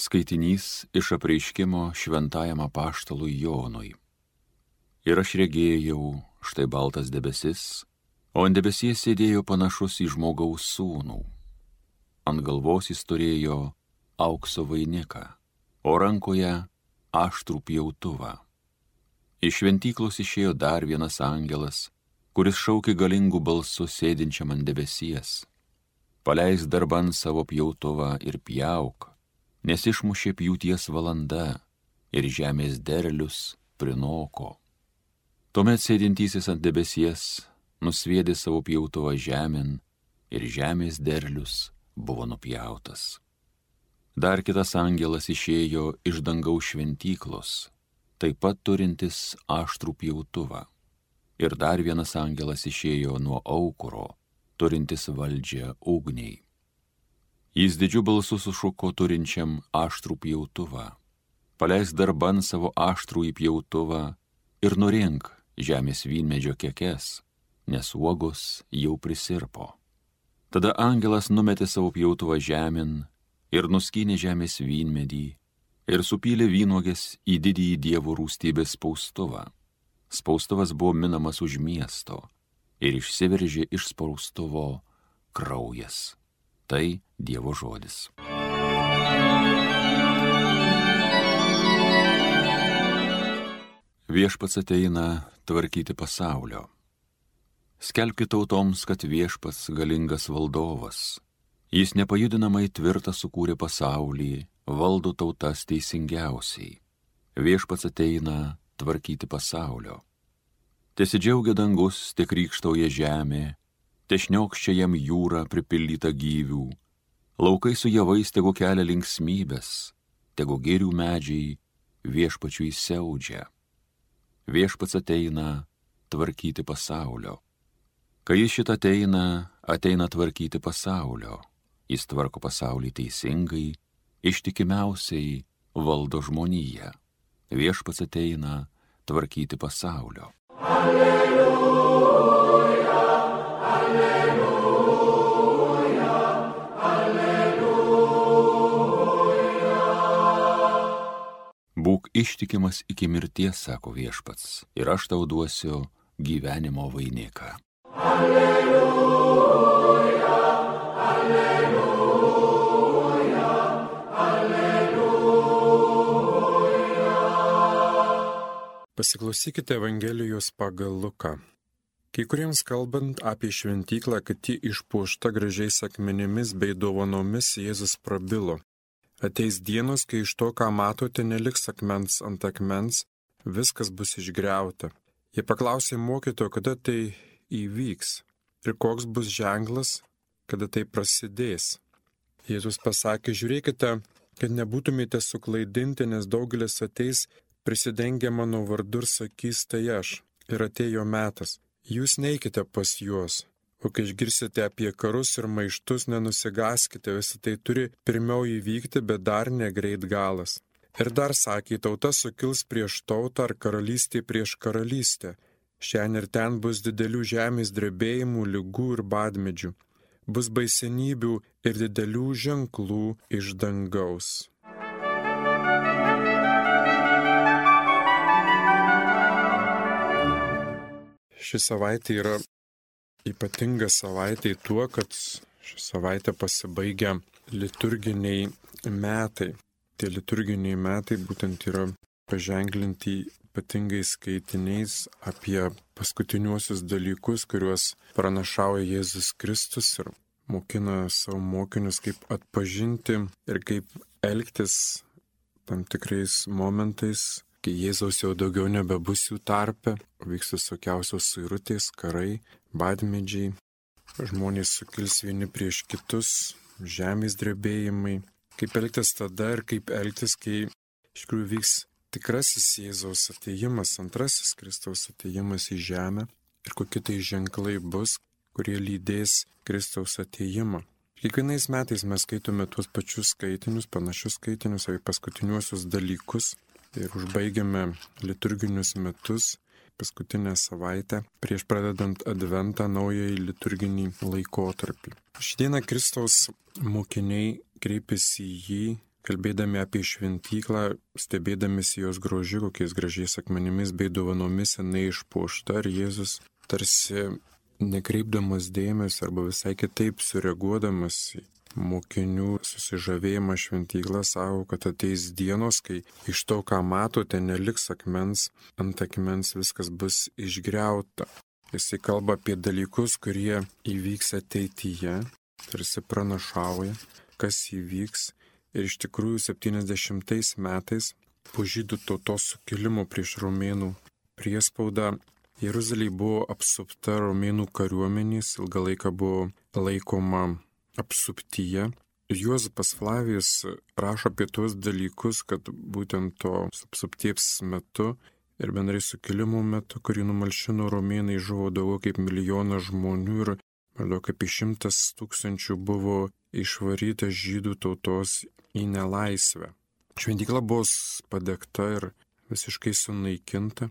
Skaitinys iš apreiškimo šventajam apaštalui Jonui. Ir aš regėjau, štai baltas debesis, o ant debesies sėdėjo panašus į žmogaus sūnų. Ant galvos jis turėjo aukso vainiką, o rankoje aštrų pjautuvą. Iš šventyklos išėjo dar vienas angelas, kuris šaukė galingų balsų sėdinčiam ant debesies. Paleis darban savo pjautuvą ir pjauk, nes išmušė pjūties valanda ir žemės derlius prinoko. Tuomet sėdintysis ant debesies nusviedė savo pjautuvą žemėn ir žemės derlius buvo nupjautas. Dar kitas angelas išėjo iš dangaus šventyklos, taip pat turintis aštrų pjautuvą. Ir dar vienas angelas išėjo nuo aukuro, turintis valdžią ugniai. Jis didžiu balsu sušuko turinčiam aštrų pjautuvą. Paleis darban savo aštrų įpjautuvą ir nurink žemės vynmedžio kekes, nes uogos jau prisirpo. Tada angelas numetė savo pjautuvą žemyn ir nuskynė žemės vynmedį ir supylė vynogės į didįjį dievų rūstybės spaustuvą. Spaustuvas buvo minamas už miesto ir išsiveržė iš spaustuvo kraujas. Tai Dievo žodis. Viešpats ateina tvarkyti pasaulio. Skelbkite tautoms, kad viešpats galingas valdovas. Jis nepajudinamai tvirtą sukūrė pasaulį, valdo tautas teisingiausiai. Viešpats ateina tvarkyti pasaulio. Tesidžiaugia dangus, tiek rykštauja žemė, tešniokščia jam jūra pripildyta gyvių, laukai su javais tegu kelia linksmybės, tegu gėrių medžiai viešpačių įsiaudžia. Viešpats ateina tvarkyti pasaulio. Kai jis šitą ateina, ateina tvarkyti pasaulio. Jis tvarko pasaulį teisingai, ištikimiausiai valdo žmoniją. Viešpats ateina tvarkyti pasaulio. Alleluja. Ištikimas iki mirties, sako viešpats, ir aš tau duosiu gyvenimo vainiką. Alleluja, alleluja, alleluja. Pasiklausykite Evangelijos pagal Luką. Kai kuriems kalbant apie šventyklą, kad ji išpuošta gražiais akmenimis bei dovanomis, Jėzus prabilo. Ateis dienos, kai iš to, ką matote, neliks akmens ant akmens, viskas bus išgriauta. Jie paklausė mokytojo, kada tai įvyks ir koks bus ženklas, kada tai prasidės. Jėzus pasakė, žiūrėkite, kad nebūtumėte suklaidinti, nes daugelis ateis prisidengia mano vardu ir sakys, tai aš. Ir atėjo metas Jūs neikite pas juos, o kai išgirsite apie karus ir maištus, nenusigaskite, visą tai turi pirmiau įvykti, bet dar negreit galas. Ir dar sakė, tauta sukils prieš tautą ar karalystė prieš karalystę. Šiandien ir ten bus didelių žemės drebėjimų, lygų ir badmedžių. Bus baisenybių ir didelių ženklų iš dangaus. Ši savaitė yra ypatinga savaitė tuo, kad ši savaitė pasibaigia liturginiai metai. Tie liturginiai metai būtent yra paženklinti ypatingai skaitiniais apie paskutiniuosius dalykus, kuriuos pranašauja Jėzus Kristus ir mokina savo mokinius, kaip atpažinti ir kaip elgtis tam tikrais momentais, kai Jėzaus jau daugiau nebebus jų tarpe, vyks visokiausios suirutės, karai, badmedžiai, žmonės sukils vieni prieš kitus, žemės drebėjimai. Kaip elgtis tada ir kaip elgtis, kai iš tikrųjų vyks tikrasis Jėzaus ateimas, antrasis Kristaus ateimas į žemę ir kokie tai ženklai bus, kurie lydės Kristaus ateimą. Kiekvienais metais mes skaitome tuos pačius skaitinius, panašius skaitinius apie paskutiniuosius dalykus, ir užbaigiame liturginius metus, paskutinę savaitę, prieš pradedant Adventą naująjį liturginį laikotarpį. Šiandieną Kristaus mokiniai kreipiasi į jį kalbėdami apie šventyklą, stebėdamisi jos grožiu, kokiais gražiais akmenimis bei dovanomis jinai išpuošta, ir Jėzus tarsi nekreipdamas dėmesio arba visai kitaip sureaguodamas į mokinių susižavėjimą šventyklą savo, kad ateis dienos, kai iš to, ką matote, neliks akmens, ant akmens viskas bus išgriauta. Jisai kalba apie dalykus, kurie įvyks ateityje, tarsi pranašauja, kas įvyks. Ir iš tikrųjų 70 metais po žydų tautos sukilimo prieš romėnų priespaudą Jeruzalė buvo apsupta romėnų kariuomenės, ilgą laiką buvo laikoma apsuptyje. Juozapas Flavijus rašo apie tuos dalykus, kad būtent to apsupties metu ir bendrai sukilimo metu, kurį numalšino romėnai, žuvo daugiau kaip milijonas žmonių ir maždaug apie šimtas tūkstančių buvo išvaryta žydų tautos į nelaisvę. Šventykla buvo padegta ir visiškai sunaikinta.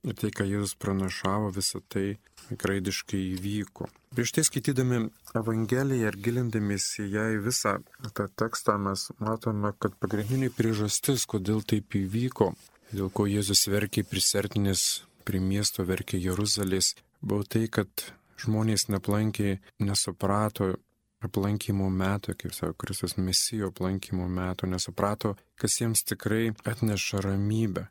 Ir tai, ką Jėzus pranašavo, visą tai graidiškai įvyko. Prieš tai skaitydami Evangeliją ir gilindamiesi ją į visą tą tekstą mes matome, kad pagrindinė priežastis, kodėl taip įvyko, dėl ko Jėzus verkė prisertinis prie miesto, verkė Jeruzalės, buvo tai, kad žmonės neplankė, nesuprato aplankymo meto, kaip sako Kristus Mesijo aplankymo meto, nesuprato, kas jiems tikrai atneša ramybę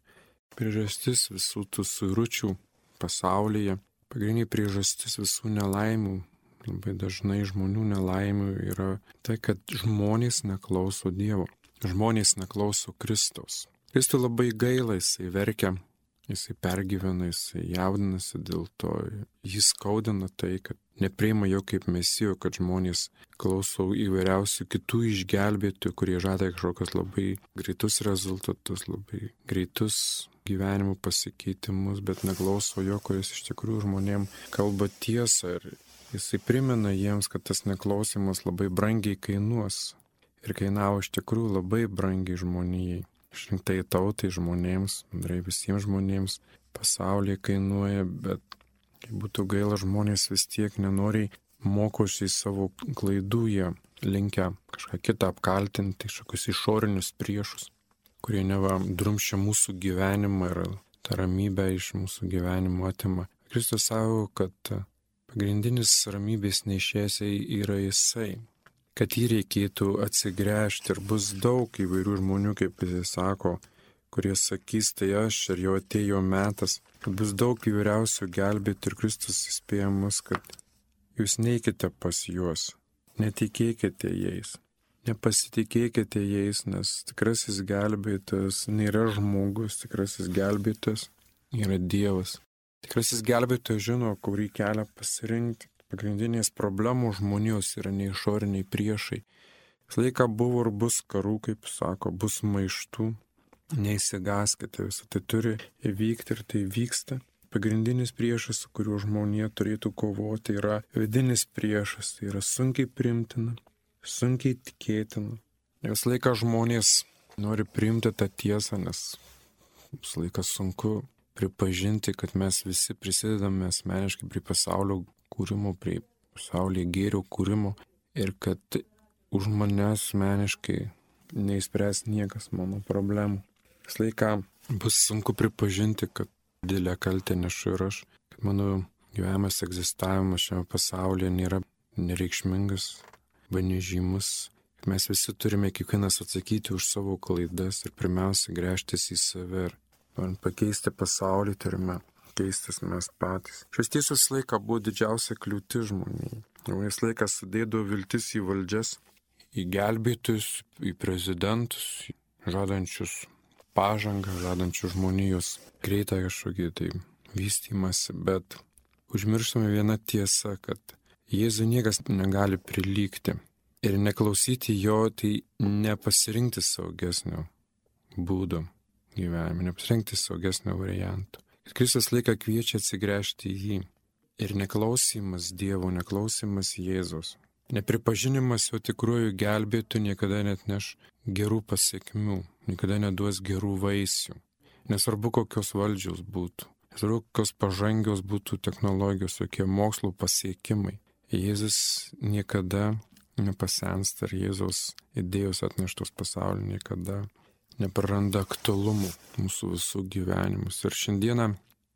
priežastis visų tų suiručių pasaulyje, pagrindinė priežastis visų nelaimių, labai dažnai žmonių nelaimių yra tai, kad žmonės neklauso Dievo, žmonės neklauso Kristaus. Kristų labai gaila, jisai verkia, jisai pergyvena, jisai jaudinasi dėl to, jis skaudina tai, kad nepriima jo kaip mesijo, kad žmonės klauso įvairiausių kitų išgelbėtų, kurie žada kažkokius labai greitus rezultatus, labai greitus gyvenimo pasikeitimus, bet neklauso jo, kuris iš tikrųjų žmonėm kalba tiesą ir jisai primena jiems, kad tas neklausimas labai brangiai kainuos. Ir kainavo iš tikrųjų labai brangiai žmonijai. Išrinktai tautai žmonėms, bendrai visiems žmonėms pasaulyje kainuoja, bet Kai būtų gaila, žmonės vis tiek nenoriai mokosi savo klaidų, jie linkia kažką kitą apkaltinti, kažkokius išorinius priešus, kurie neva drumščia mūsų gyvenimą ir tą ramybę iš mūsų gyvenimo atima. Kristus savo, kad pagrindinis ramybės neišėsiai yra jisai, kad jį reikėtų atsigręžti ir bus daug įvairių žmonių, kaip jis sako, kurie sakys, tai aš ir jau atėjo metas, kad bus daug įvairiausių gelbėti ir Kristus įspėja mus, kad jūs neikite pas juos, netikėkite jais, nepasitikėkite jais, nes tikrasis gelbėtas nėra žmogus, tikrasis gelbėtas yra Dievas. Tikrasis gelbėtojas žino, kurį kelią pasirinkti. Pagrindinės problemų žmonijos yra neišoriniai priešai. Visą laiką buvo ir bus karų, kaip sako, bus maištų, Neįsigaskite, visą tai turi įvykti ir tai vyksta. Pagrindinis priešas, su kuriuo žmonė turėtų kovoti, yra vidinis priešas, tai yra sunkiai primtina, sunkiai tikėtina. Vis laiką žmonės nori priimti tą tiesą, nes vis laiką sunku pripažinti, kad mes visi prisidedame asmeniškai prie pasaulio kūrimo, prie pasaulio gėrio kūrimo ir kad už mane asmeniškai neįspręs niekas mano problemų. Vis laiką bus sunku pripažinti, kad didelę kaltę nešu ir aš, kad mano gyvenimas, egzistavimas šiame pasaulyje nėra nereikšmingas, arba nežymus. Mes visi turime kiekvienas atsakyti už savo klaidas ir pirmiausia grėžtis į save. Ir norint pakeisti pasaulį, turime keistis mes patys. Šios tiesos laiką buvo didžiausia kliūtis žmoniai. Jau vis laikas sudėdavo viltis į valdžias, į gelbėtus, į prezidentus, žadančius pažangą, žadančių žmonijos greitą kažkokį tai vystimąsi, bet užmirštame vieną tiesą, kad Jėzų niekas negali prilygti. Ir neklausyti jo, tai nepasirinkti saugesnio būdo gyvenime, nepasirinkti saugesnio varianto. Kristus laiką kviečia atsigręžti į jį. Ir neklausimas Dievo, neklausimas Jėzos, nepripažinimas jo tikrųjų gelbėtų niekada net neš gerų pasiekmių niekada neduos gerų vaisių. Nesvarbu, kokios valdžios būtų, nesvarbu, kokios pažangios būtų technologijos, kokie mokslo pasiekimai. Jėzus niekada nepasensta ir Jėzaus idėjos atneštos pasaulyje niekada nepraranda aktualumo mūsų visų gyvenimus. Ir šiandieną,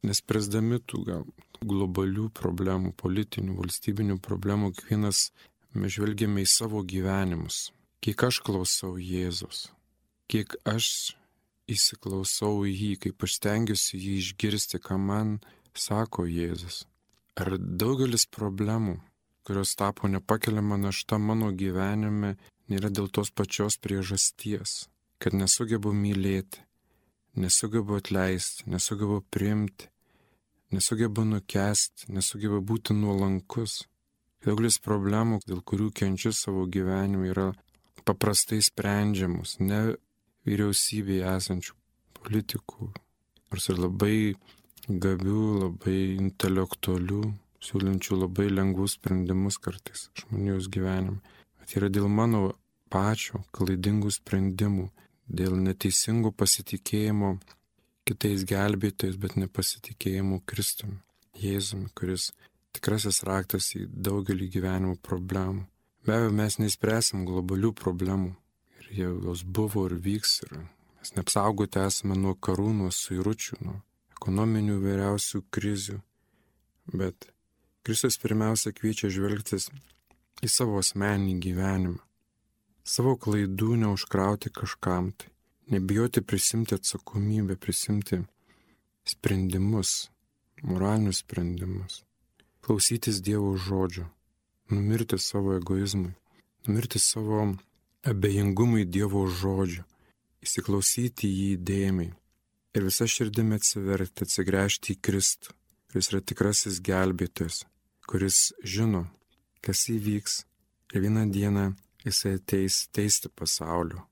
nespręsdami tų gal globalių problemų, politinių, valstybinių problemų, kiekvienas mes žvelgiame į savo gyvenimus. Kiek aš klausau Jėzus, kiek aš įsiklausau į jį, kaip aš stengiuosi jį išgirsti, ką man sako Jėzus. Ar daugelis problemų, kurios tapo nepakeliama našta mano gyvenime, nėra dėl tos pačios priežasties, kad nesugebu mylėti, nesugebu atleisti, nesugebu priimti, nesugebu nukesti, nesugebu būti nuolankus. Daugelis problemų, dėl kurių kenčiu savo gyvenime, yra paprastai sprendžiamus, ne vyriausybėje esančių politikų, nors ir labai gabių, labai intelektualių, siūlinčių labai lengvus sprendimus kartais žmonijos gyvenime. Bet yra dėl mano pačio klaidingų sprendimų, dėl neteisingų pasitikėjimo kitais gelbėtojais, bet nepasitikėjimo Kristumi, Jėzumi, kuris tikrasis raktas į daugelį gyvenimo problemų. Be abejo, mes neįspręsim globalių problemų ir jos buvo ir vyks ir mes neapsaugoti esame nuo karų, nuo suiručių, nuo ekonominių vairiausių krizių, bet Kristus pirmiausia kviečia žvelgtis į savo asmeninį gyvenimą, savo klaidų neužkrauti kažkam tai, nebijoti prisimti atsakomybę, prisimti sprendimus, moralinius sprendimus, klausytis Dievo žodžio, numirti savo egoizmui, numirti savo abejingumui Dievo žodžio, įsiklausyti jį dėmiai ir visa širdimi atsiverti, atsigręžti į Kristų, kuris yra tikrasis gelbėtojas, kuris žino, kas įvyks ir vieną dieną jisai ateis teisti pasaulio,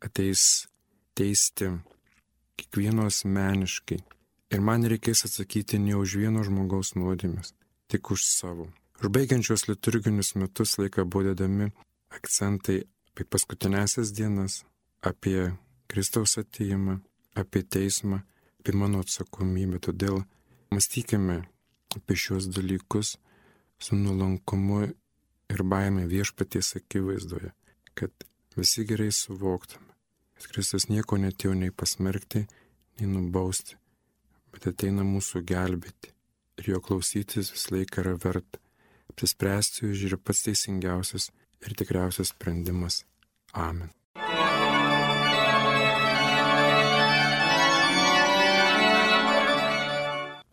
ateis teisti kiekvieno asmeniškai. Ir man reikės atsakyti ne už vieno žmogaus nuodėmės, tik už savo. Užbaigiančios liturginius metus laiką buvo dedami akcentai apie paskutinėsias dienas, apie Kristaus ateimą, apie teismą, apie mano atsakomybę. Todėl mąstykime apie šios dalykus su nulankumu ir baime viešpaties akivaizdoje, kad visi gerai suvoktume, kad Kristus nieko netėjo nei pasmerkti, nei nubausti, bet ateina mūsų gelbėti ir jo klausytis vis laiką yra verta. Apsispręsti už yra pats teisingiausias ir tikriausias sprendimas. Amen.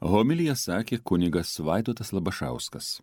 Homilija sakė kunigas Vaidotas Labašauskas.